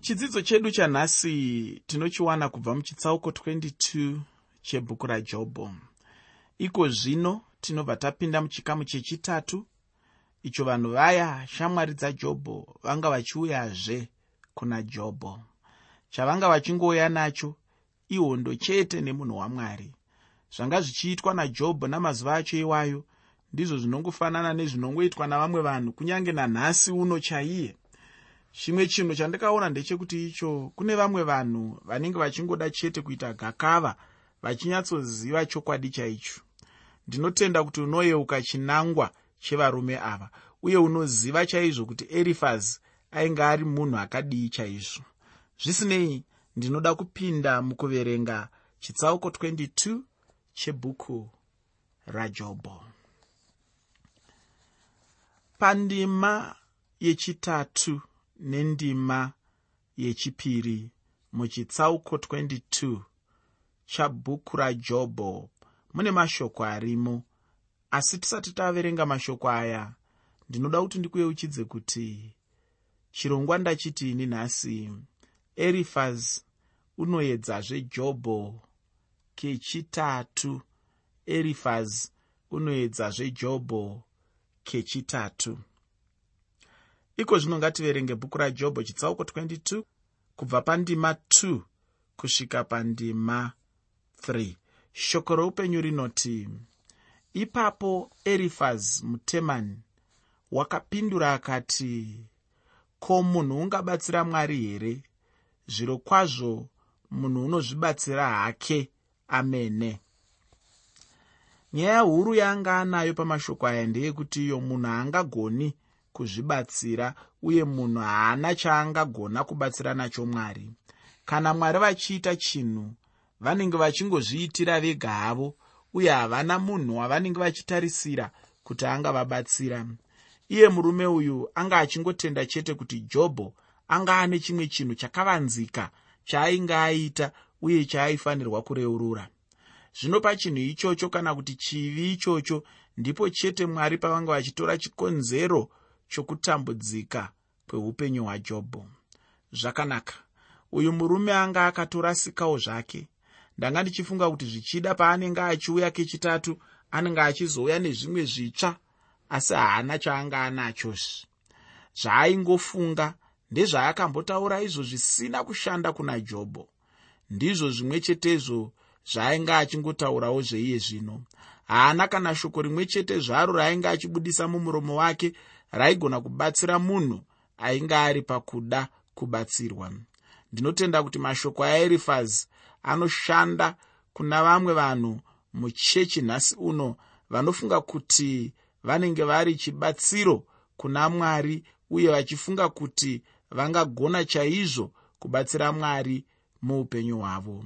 chidzidzo chedu chanhasi tinochiwana kubva muchitsauko 22 chebhuku rajobho iko zvino tinobva tapinda muchikamu chechitatu. Icho vanhu vaya shamwari dzajobho vanga vachiuyazve kuna jobho chavanga vachingouya nacho ihondo chete nemunhu wamwari. Zvanga zvichiitwa najobho namazuva acho iwayo ndizvo zvinongofanana nezvinongoitwa navamwe vanhu kunyange nanhasi uno chaiye chimwe chinhu chandikaona ndechekuti icho kune vamwe vanhu vanenge vachingoda chete kuita gakava vachinyatsoziva chokwadi chaicho. Ndinotenda kuti unoyeuka chinangwa chevarume ava uye unoziva chaizvo kuti erifazi ainge ari munhu akadii chaizvo. Zvisinei ndinoda kupinda mukuverenga chitsauko 22 chebhuku rajobho pandima yechitatu nendima yechipiri muchitsauko 22 chabhuku rajobho mune mashoko arimo asi tisati taverenga mashoko aya ndinoda kuti ndikuyeuchidze kuti chirongwa ndachitini nhasi erifaz unoedzazve jobho kechitatu erifaz unoedzazve jobho kechitatu iko zvino ngativerenge bhuku rajobho chitsauko 22 kubva pandima 2 kusvika pandima 3 shoko roupenyu rinoti ipapo erifaz mutemani wakapindura akati ko munhu ungabatsira mwari here? Zviro kwazvo munhu unozvibatsira hake. Amene nyaya huru yaanga anayo pamashoko aya ndeyekuti iyo munhu haangagoni kuzvibatsira uye munhu haana chaangagona kubatsira nacho mwari. Kana mwari vachiita chinhu vanenge vachingozviitira vega havo uye havana munhu wavanenge vachitarisira kuti angavabatsira. Iye murume uyu anga achingotenda chete kuti jobho anga ane chimwe chinhu chakavanzika chaainge aita uye chaaifanirwa kureurura. Zvino pachinhu ichocho kana kuti chivi ichocho ndipo chete mwari pavanga vachitora chikonzero chokutambudzika kweupenyu hwajobho. Zvakanaka. Uyu murume anga akatorasikawo zvake. Ndanga ndichifunga kuti zvichida paanenge achiuya kechitatu anenge achizouya nezvimwe zvitsva asi haana chaanga anachozvi zvaaingofunga ndezvaakambotaura izvo zvisina kushanda kuna jobho. Ndizvo zvimwe chetezvo zvaainge achingotaurawo zveiye zvino. Haana kana shoko rimwe chete zvaro raainge achibudisa mumuromo wake raigona kubatsira munhu ainge ari pakuda kubatsirwa. Ndinotenda kuti mashoko aerifazi anoshanda kuna vamwe vanhu muchechi nhasi uno vanofunga kuti vanenge vari chibatsiro kuna mwari uye vachifunga kuti vangagona chaizvo kubatsira mwari muupenyu hwavo.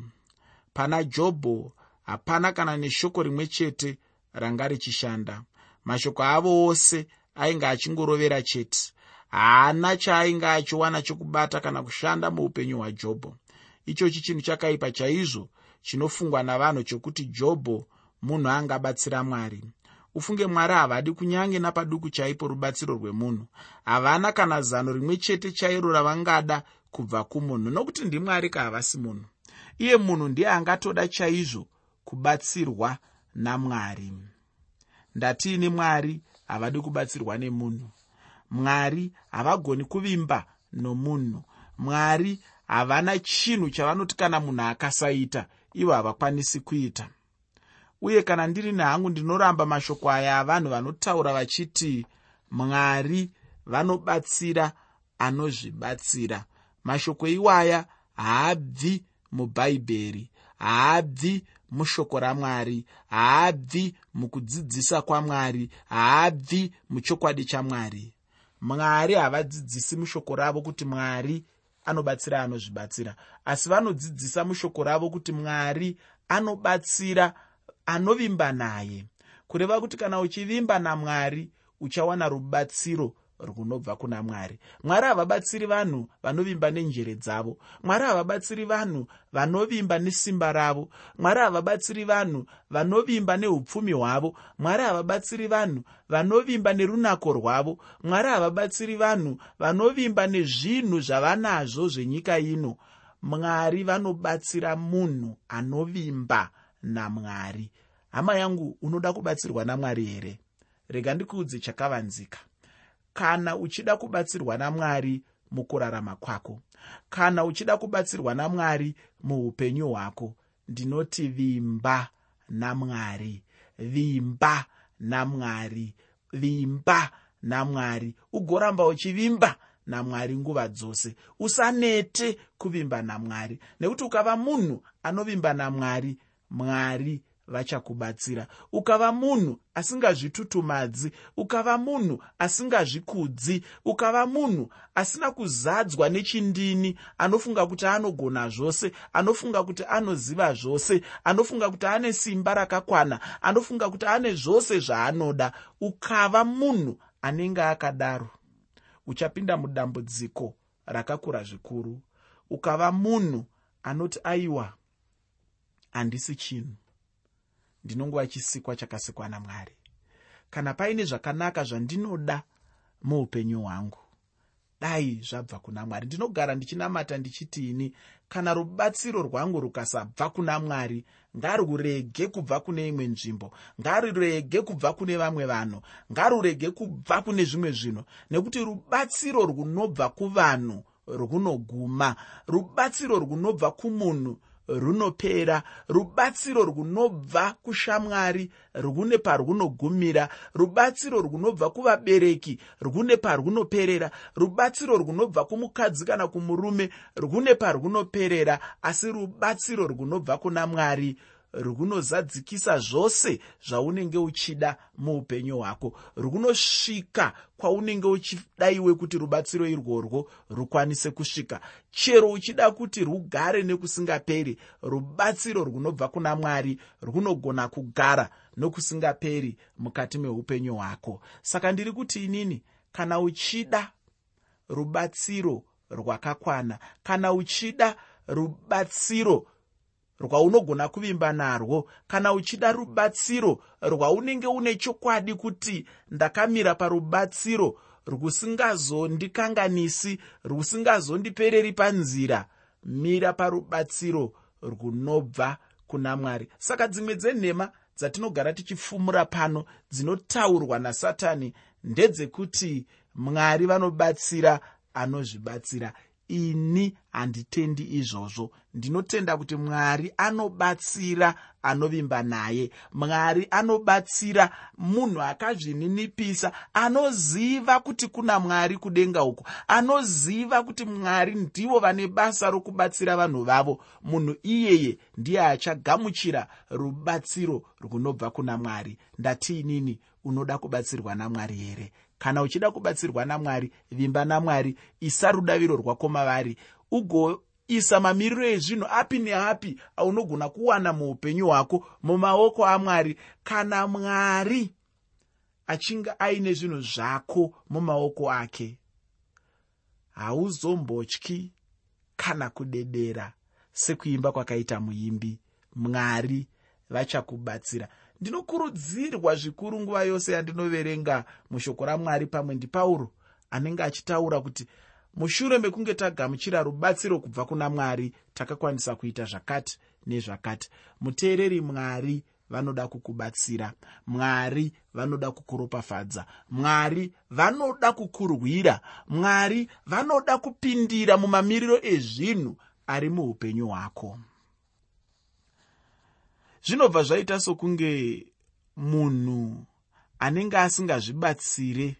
Pana jobho hapana kana neshoko rimwe chete ranga richishanda. Mashoko avo ose ainge achingorovera chete. Haana chaainge achiwana chokubata kana kushanda muupenyu hwajobho. Ichochi chinhu chakaipa chaizvo chinofungwa navanhu chokuti jobho munhu angabatsira mwari. Ufunge mwari havadi kunyange napaduku chaipo rubatsiro rwemunhu. Havana kana zano rimwe chete chairo ravangada kubva kumunhu nokuti ndimwari kahavasi munhu. Iye munhu ndiye angatoda chaizvo kubatsirwa namwari ndatiini mwari havadi kubatsirwa nemunhu. Mwari havagoni kuvimba nomunhu. Mwari havana chinhu chavanoti kana munhu akasaita ivo havakwanisi kuita. Uye kana ndiri nehangu ndinoramba mashoko aya avanhu vanotaura vachiti mwari vanobatsira anozvibatsira. Mashoko iwaya haabvi mubhaibheri haabvi mushoko ramwari haabvi mukudzidzisa kwamwari haabvi muchokwadi chamwari. Mwari havadzidzisi mushoko ravo kuti mwari anobatsira anozvibatsira asi vanodzidzisa mushoko ravo kuti mwari anobatsira anovimba naye. Kureva kuti kana uchivimba namwari uchawana rubatsiro runobva kuna mwari. Mwari havabatsiri vanhu vanovimba nenjere dzavo. Mwari havabatsiri vanhu vanovimba nesimba ravo. Mwari havabatsiri vanhu vanovimba neupfumi hwavo. Mwari havabatsiri vanhu vanovimba nerunako rwavo. Mwari havabatsiri vanhu vanovimba nezvinhu zvavanazvo zvenyika ino. Mwari vanobatsira munhu anovimba namwari. Hama yangu unoda kubatsirwa namwari here? Rega ndikuudze chakavanzika kana uchida kubatsirwa namwari mukurarama kwako. Kana uchida kubatsirwa namwari muupenyu hwako ndinoti vimba namwari. Vimba namwari. Vimba namwari. Ugoramba uchivimba namwari nguva dzose. Usanete kuvimba namwari. Nekuti ukava munhu anovimba namwari mwari vachakubatsira. Ukava munhu asingazvitutumadzi ukava munhu asingazvikudzi ukava munhu asina kuzadzwa nechindini anofunga kuti anogona zvose anofunga kuti anoziva zvose anofunga kuti ane simba rakakwana anofunga kuti ane zvose zvaanoda. Ukava munhu anenge akadaro uchapinda mudambudziko rakakura zvikuru. Ukava munhu anoti aiwa handisi chinhu ndinongova chisikwa chakasikwa namwari. Kana paine zvakanaka zvandinoda muupenyu hwangu dai zvabva kuna mwari. Ndinogara ndichinamata ndichitiini kana rubatsiro rwangu rukasabva kuna mwari ngarurege kubva kune imwe nzvimbo ngarurege kubva kune vamwe vanhu ngarurege kubva kune zvimwe zvinhu nekuti rubatsiro runobva kuvanhu runoguma rubatsiro runobva kumunhu runopera rubatsiro runobva kushamwari rune parunogumira rubatsiro runobva kuvabereki rune parunoperera rubatsiro runobva kumukadzi kana kumurume rune parunoperera asi rubatsiro runobva kuna mwari runozadzikisa zvose zvaunenge uchida muupenyu hwako. Runosvika kwaunenge uchidaiwe kuti rubatsiro irworwo rukwanise kusvika. Chero uchida kuti rugare nekusingaperi rubatsiro runobva kuna mwari runogona kugara nokusingaperi mukati meupenyu hwako. Saka ndiri kuti inini kana uchida rubatsiro rwakakwana kana uchida rubatsiro rwaunogona kuvimba narwo. Kana uchida rubatsiro rwaunenge une chokwadi kuti ndakamira parubatsiro rwusingazondikanganisi rwusingazondipereri panzira mira parubatsiro rwunobva kuna mwari. Saka dzimwe dzenhema dzatinogara tichifumura pano dzinotaurwa nasatani ndedzekuti mwari vanobatsira anozvibatsira ini handitendi izvozvo. Ndinotenda kuti mwari anobatsira anovimba naye. Mwari anobatsira munhu akazvininipisa anoziva kuti kuna mwari kudenga uko anoziva kuti mwari ndivo vane basa rokubatsira vanhu vavo. Munhu iyeye ndiye achagamuchira rubatsiro runobva kuna mwari. Ndatiinini unoda kubatsirwa namwari here kana uchida kubatsirwa namwari vimba namwari isa rudaviro rwako mavari. Ugoisa mamiriro ezvinhu api neapi aunogona kuwana muupenyu hwako mumaoko amwari. Kana mwari achinge aine zvinhu zvako mumaoko ake hauzombotyi kana kudedera sekuimba kwakaita muimbi. Mwari vachakubatsira ndinokurudzirwa zvikuru nguva yose yandinoverenga mushoko ramwari pamwe ndipauro anenge achitaura kuti mushure mekunge tagamuchira rubatsiro kubva kuna mwari takakwanisa kuita zvakati nezvakati. Muteereri mwari vanoda kukubatsira mwari vanoda kukuropafadza mwari vanoda kukurwira mwari vanoda kupindira mumamiriro ezvinhu ari muupenyu hwako zvinobva zvaita sokunge munhu anenge asingazvibatsire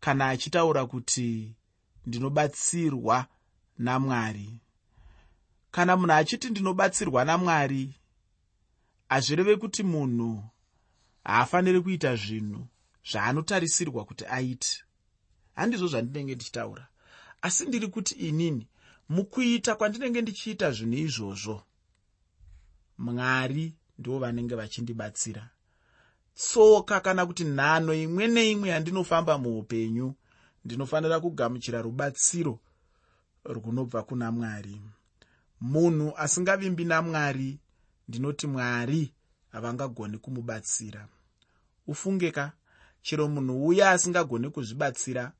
kana achitaura kuti ndinobatsirwa namwari. Kana munhu achiti ndinobatsirwa namwari hazvireve kuti munhu haafaniri kuita zvinhu zvaanotarisirwa kuti aite. Handizvo zvandinenge ndichitaura. Asi ndiri kuti inini mukuita kwandinenge ndichiita zvinhu izvozvo mwari ndivo vanenge vachindibatsira. Tsoka kana kuti nhano imwe neimwe yandinofamba muupenyu ndinofanira kugamuchira rubatsiro runobva kuna mwari. Munhu asingavimbi namwari ndinoti mwari havangagoni kumubatsira. Ufungeka chero munhu uya asingagoni kuzvibatsira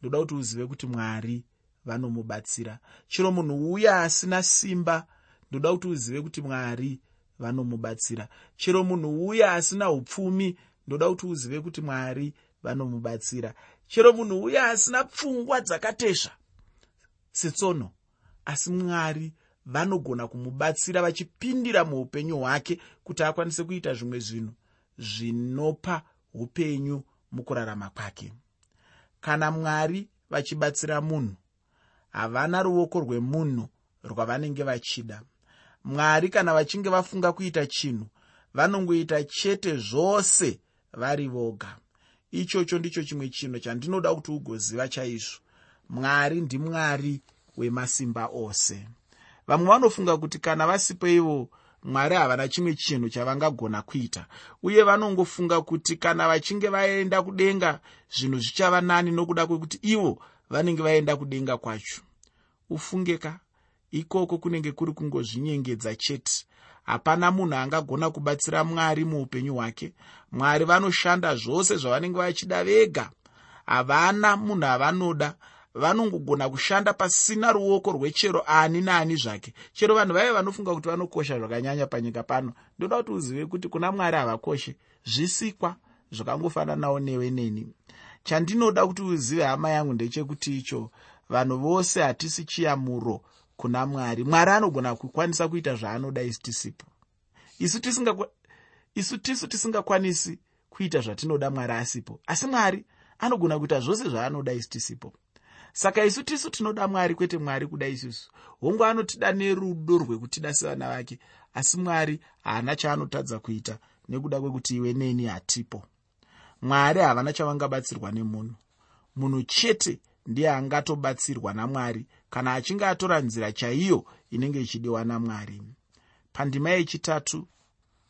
ndoda kuti uzive kuti mwari vanomubatsira. Chero munhu uya asina simba ndoda kuti uzive kuti mwari vanomubatsira. Chero munhu uya asina upfumi ndoda kuti uzive kuti mwari vanomubatsira. Chero munhu uya asina pfungwa dzakatesva setsono asi mwari vanogona kumubatsira vachipindira muupenyu hwake kuti akwanise kuita zvimwe zvinhu zvinopa upenyu mukurarama kwake. Kana mwari vachibatsira munhu havana ruoko rwemunhu rwavanenge vachida mwari kana vachinge vafunga kuita chinhu vanongoita chete zvose vari voga. Ichocho ndicho chimwe chinhu chandinoda kuti ugoziva chaizvo. Mwari ndimwari wemasimba ose. Vamwe vanofunga kuti kana vasipo ivo mwari havana chimwe chinhu chavangagona kuita. Uye vanongofunga kuti kana vachinge vaenda kudenga zvinhu zvichava nani nokuda kwekuti ivo vanenge vaenda kudenga kwacho. Ufungeka ikoko kunenge kuri kungozvinyengedza chete. Hapana munhu angagona kubatsira mwari muupenyu hwake. Mwari vanoshanda zvose zvavanenge vachida vega. Havana munhu avanoda. Vanongogona kushanda pasina ruoko rwechero ani naani zvake. Chero vanhu vaive vanofunga kuti vanokosha zvakanyanya panyika pano. Ndoda kuti uzive kuti kuna mwari havakoshe zvisikwa zvakangofananawo newe neni. Chandinoda kuti uzive hama yangu ndechekuti icho. Vanhu vose hatisi chiyamuro kuna mwari. Mwari anogona kukwanisa kuita zvaanoda isi tisipo. Isu tisu tisingakwanisi kuita zvatinoda mwari asipo. Asi mwari anogona kuita zvose zvaanoda isi tisipo. Saka isu tisu tinoda mwari kwete mwari kuda isusu. Hongu anotida nerudo rwekutida sevana vake asi mwari haana chaanotadza kuita nekuda kwekuti iwe neni hatipo. Mwari havana chavangabatsirwa nemunhu. Munhu chete ndiye angatobatsirwa namwari kana achinge atora nzira chaiyo inenge ichidiwa namwari. Pandima yechitatu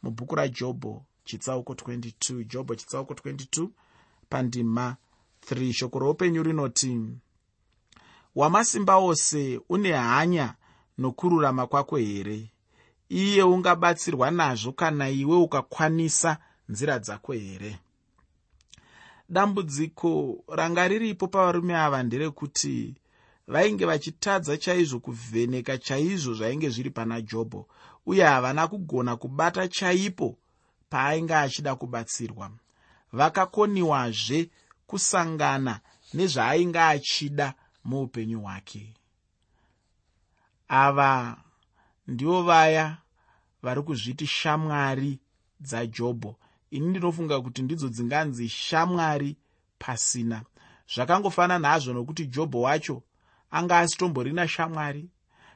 mubhuku rajobho chitsauko 22 jobho chitsauko 22 pandima 3 shoko roupenyu rinoti wamasimba ose une hanya nokururama kwako here? Iye ungabatsirwa nazvo kana iwe ukakwanisa nzira dzako here? Dambudziko ranga riripo pavarume ava nderekuti vainge vachitadza chaizvo kuvheneka chaizvo zvainge zviri pana jobho uye havana kugona kubata chaipo paainge achida kubatsirwa. Vakakoniwazve kusangana nezvaainge achida muupenyu hwake. Ava ndivo vaya vari kuzviti shamwari dzajobho ini ndinofunga kuti ndidzo dzinganzi shamwari pasina. Zvakangofanana hazvo nokuti jobho wacho anga asitomborina shamwari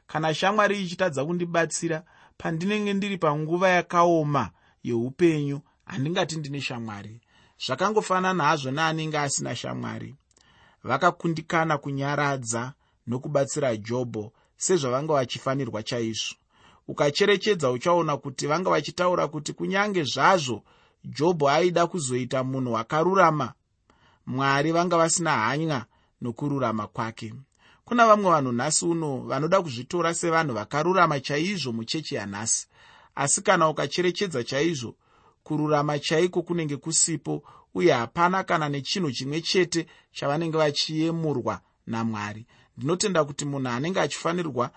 kana shamwari ichitadza kundibatsira pandinenge ndiri panguva yakaoma yeupenyu handingati ndine shamwari. Zvakangofanana hazvo neanenge asina shamwari. Vakakundikana kunyaradza nokubatsira jobho sezvavanga vachifanirwa chaizvo. Ukacherechedza uchaona kuti vanga vachitaura kuti kunyange zvazvo jobho aida kuzoita munhu akarurama mwari vanga vasina hanya nokururama kwake kuna vamwe vanhu nhasi uno vanoda kuzvitora sevanhu vakarurama chaizvo muchechi yanhasi. Asi kana ukacherechedza chaizvo kururama chaiko kunenge kusipo uye hapana kana nechinhu chimwe chete chavanenge vachiyemurwa namwari. Ndinotenda kuti munhu anenge achifanirwa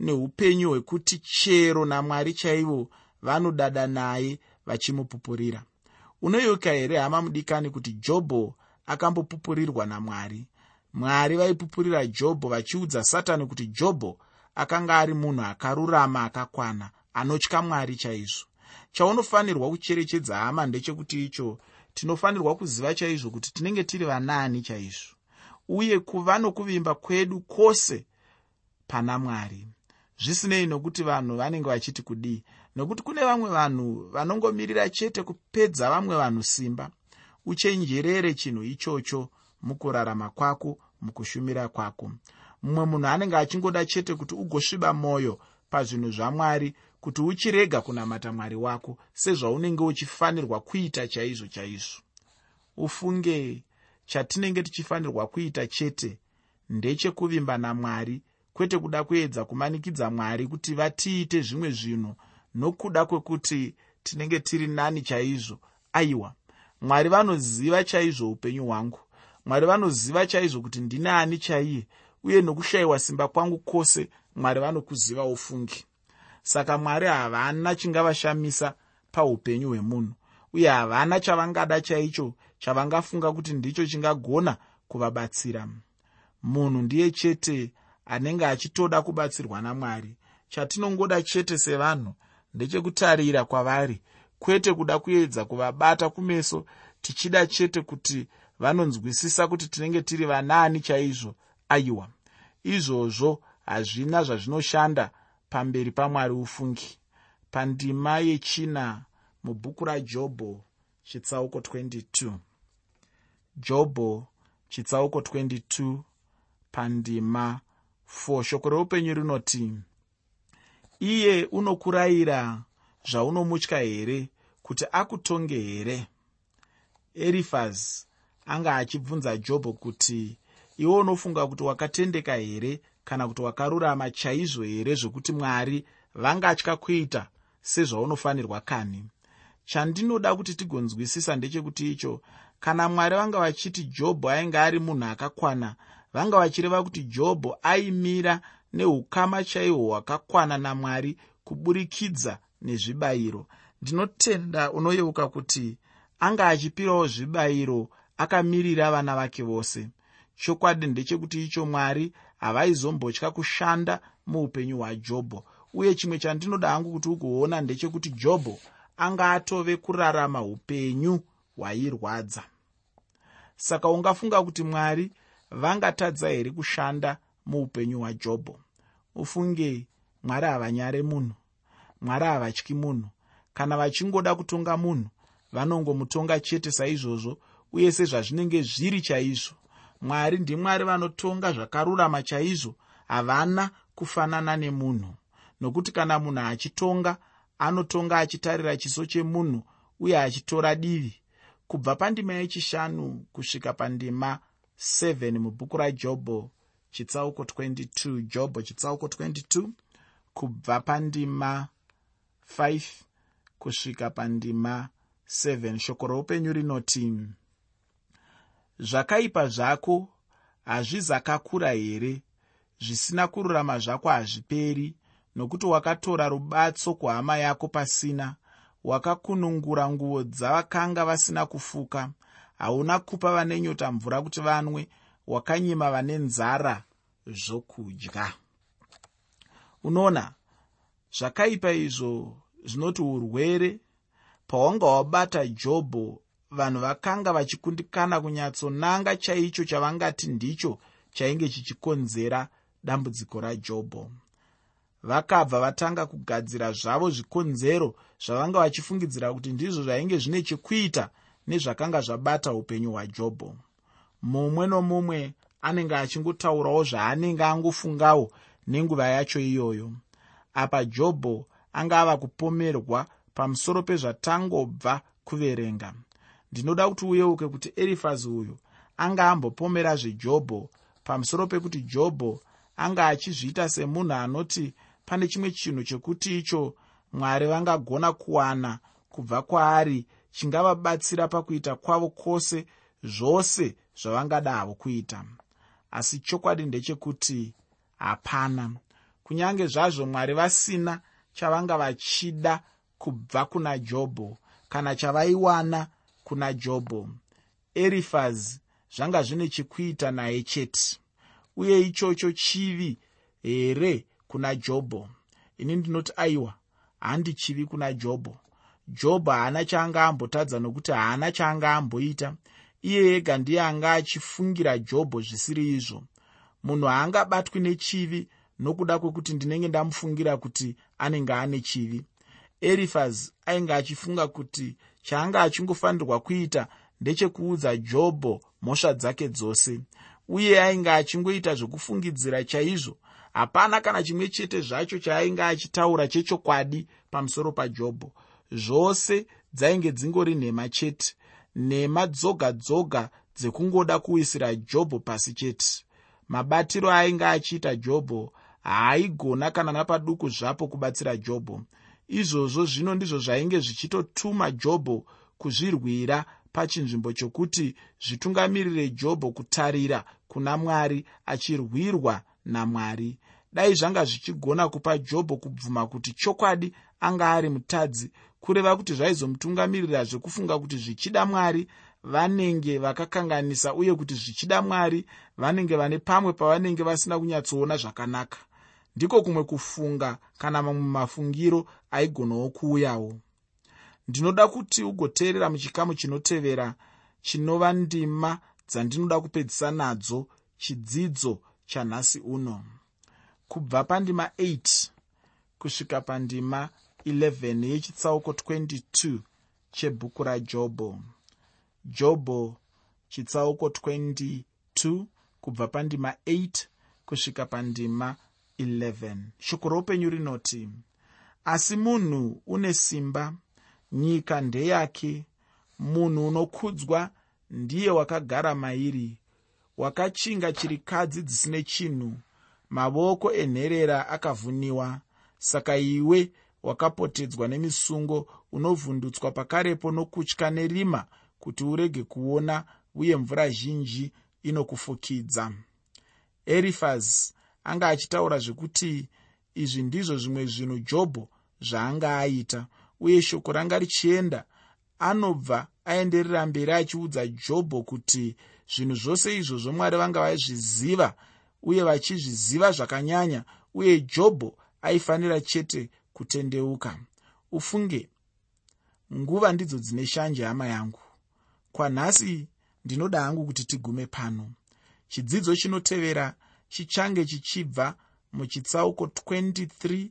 neupenyu hwekuti chero namwari chaivo vanodada naye vachimupupurira. Unoyeuka here hama mudikani kuti jobho akambopupurirwa namwari mwari vaipupurira jobho vachiudza satani kuti jobho akanga ari munhu akarurama akakwana anotya mwari chaizvo. Chaunofanirwa kucherechedza hama ndechekuti icho tinofanirwa kuziva chaizvo kuti tinenge tiri vanaani chaizvo. Uye kuva nokuvimba kwedu kwose pana mwari. Zvisinei nokuti vanhu vanenge vachiti kudii nokuti kune vamwe vanhu vanongomirira chete kupedza vamwe vanhu simba. Uchenjerere chinhu ichocho mukurarama kwako mukushumira kwako. Mumwe munhu anenge achingoda chete kuti ugosviba mwoyo pazvinhu zvamwari kuti uchirega kunamata mwari wako sezvaunenge uchifanirwa kuita chaizvo chaizvo. Ufunge chatinenge tichifanirwa kuita chete ndechekuvimba namwari kwete kuda kuedza kumanikidza mwari kuti vatiite zvimwe zvinhu nokuda kwekuti tinenge tiri nani chaizvo. Aiwa mwari vanoziva chaizvo upenyu hwangu mwari vanoziva chaizvo kuti ndine ani chaiye uye nokushayiwa simba kwangu kwose mwari vanokuziva ufungi. Saka mwari havana chingavashamisa paupenyu hwemunhu uye havana chavangada chaicho chavangafunga kuti ndicho chingagona kuvabatsira. Munhu ndiye chete anenge achitoda kubatsirwa namwari chatinongoda chete sevanhu ndechekutarira kwavari kwete kuda kuedza kuvabata kumeso tichida chete kuti vanonzwisisa kuti tinenge tiri vanaani chaizvo aiwa izvozvo hazvina zvazvinoshanda pamberi pamwari ufungi. Pandima yechina mubhuku rajobho chitsauko 22 jobho chitsauko 22 pandima 4 shoko reupenyu rinoti iye unokurayira zvaunomutya here kuti akutonge here? Erifazi anga achibvunza jobho kuti iwe unofunga kuti wakatendeka here kana kuti wakarurama chaizvo here zvokuti mwari vangatya kuita sezvaunofanirwa kani? Chandinoda kuti tigonzwisisa ndechekuti icho kana mwari vanga vachiti jobho ainge ari munhu akakwana vanga vachireva kuti jobho aimira neukama chaihwo hwakakwana namwari kuburikidza nezvibayiro ndinotenda unoyeuka kuti anga achipirawo zvibayiro akamirira vana vake vose. Chokwadi ndechekuti icho mwari havaizombotya kushanda muupenyu hwajobho. Uye chimwe chandinoda hangu kuti ugoona ndechekuti jobho anga atove kurarama upenyu hwairwadza. Saka ungafunga kuti mwari vangatadza here kushanda muupenyu hwajobho? Ufunge mwari havanyare munhu mwari havatyi munhu. Kana vachingoda kutonga munhu vanongomutonga chete saizvozvo uye sezvazvinenge zviri chaizvo mwari ndimwari vanotonga zvakarurama chaizvo havana kufanana nemunhu. Nokuti kana munhu achitonga anotonga achitarira chiso chemunhu uye achitora divi. Kubva pandima yechishanu kusvika pandima 7 mubhuku rajobho chitsauko 22 jobho chitsauko 22 kubva pandima 5 kusvika pandima 7 shoko roupenyu rinoti zvakaipa zvako hazvizakakura here? Zvisina kururama zvako hazviperi nokuti wakatora rubatso kuhama yako pasina. Wakakunungura nguo dzavakanga vasina kufuka. Hauna kupa vane nyota mvura kuti vanwe wakanyima vane nzara zvokudya. Unoona zvakaipa izvo zvinoti urwere. Pawanga wabata jobho vanhu vakanga vachikundikana kunyatsonanga chaicho chavangati ndicho chainge chichikonzera dambudziko rajobho vakabva vatanga kugadzira zvavo zvikonzero zvavanga vachifungidzira kuti ndizvo zvainge zvine chekuita nezvakanga zvabata upenyu hwajobho mumwe nomumwe anenge achingotaurawo zvaanenge angofungawo nenguva yacho iyoyo. Apa jobho anga ava kupomerwa pamusoro pezvatangobva kuverenga ndinoda kuti uyeuke kuti erifazi uyu anga ambopomera zvejobho. Pamusoro pekuti jobho anga achizviita semunhu anoti pane chimwe chinhu chekuti icho mwari vangagona kuwana kubva kwaari chingavabatsira pakuita kwavo kwose zvose zvavangada havo kuita. Asi chokwadi ndechekuti hapana. Kunyange zvazvo mwari vasina chavanga vachida kubva kuna jobho kana chavaiwana kuna jobho erifazi zvanga zvine chekuita naye chete uye ichocho chivi here kuna jobho ini ndinoti aiwa handi chivi kuna jobho jobho haana chaanga ambotadza nokuti haana chaanga amboita iye ega ndiye anga achifungira jobho zvisiri izvo. Munhu haangabatwi nechivi nokuda kwekuti ndinenge ndamufungira kuti anenge ane chivi. Erifaz ainge achifunga kuti chaanga achingofanirwa kuita ndechekuudza jobho mhosva dzake dzose. Uye ainge achingoita zvokufungidzira chaizvo hapana kana chimwe chete zvacho chaainge achitaura chechokwadi pamusoro pajobho. Zvose dzainge dzingori nhema chete nhema dzoga dzoga dzekungoda kuwisira jobho pasi chete. Mabatiro ainge achiita jobho haaigona kana napaduku zvapo kubatsira jobho izvozvo zvino ndizvo zvainge zvichitotuma jobho kuzvirwira pachinzvimbo chokuti zvitungamirire jobho kutarira kuna mwari achirwirwa namwari dai zvanga zvichigona kupa jobho kubvuma kuti chokwadi anga ari mutadzi kureva kuti zvaizomutungamiririra zvekufunga kuti zvichida mwari vanenge vakakanganisa uye kuti zvichida mwari vanenge vane pamwe pavanenge vasina kunyatsoona zvakanaka ndiko kumwe kufunga kana mamwe mafungiro aigonawo kuuyawo. Ndinoda kuti ugoteerera muchikamu chinotevera chinova ndima dzandinoda kupedzisa nadzo chidzidzo chanhasi uno. Kubva pandima 8 kusvika pandima 11 yechitsauko 22 chebhuku rajobho. Jobho chitsauko 22 kubva pandima 8 kusvika pandima 11 shoko roupenyu rinoti asi munhu une simba nyika ndeyake munhu unokudzwa ndiye wakagara mairi wakachinga chirikadzi dzisine chinhu mavoko enherera akavhuniwa. Saka iwe wakapotedzwa nemisungo unovhundutswa pakarepo nokutya nerima kuti urege kuona uye mvura zhinji inokufukidza. Erifazi anga achitaura zvekuti izvi ndizvo zvimwe zvinhu jobho zvaanga aita uye shoko ranga richienda. Anobva aenderera mberi achiudza jobho kuti zvinhu zvose izvozvo mwari vanga vaizviziva uye vachizviziva zvakanyanya uye jobho aifanira chete kutendeuka. Ufunge nguva ndidzo dzine shanje hama yangu. Kwanhasi ndinoda hangu kuti tigume pano. Chidzidzo chinotevera chichange chichibva muchitsauko 23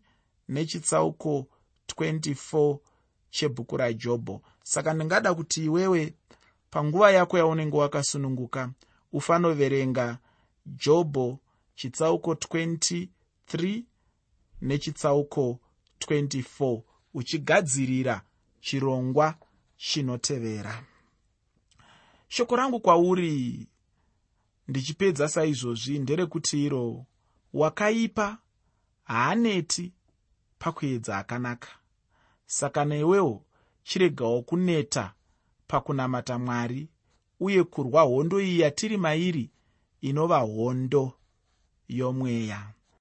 nechitsauko 24 chebhuku rajobho saka ndingada kuti iwewe panguva yako yaunenge wakasununguka ufanoverenga jobho chitsauko 23 nechitsauko 24 uchigadzirira chirongwa chinotevera. Shoko rangu kwauri ndichipedza saizvozvi nderekuti iro wakaipa haaneti pakuedza akanaka. Saka newewo chiregawo kuneta pakunamata mwari uye kurwa hondo iyi yatiri mairi inova hondo yomweya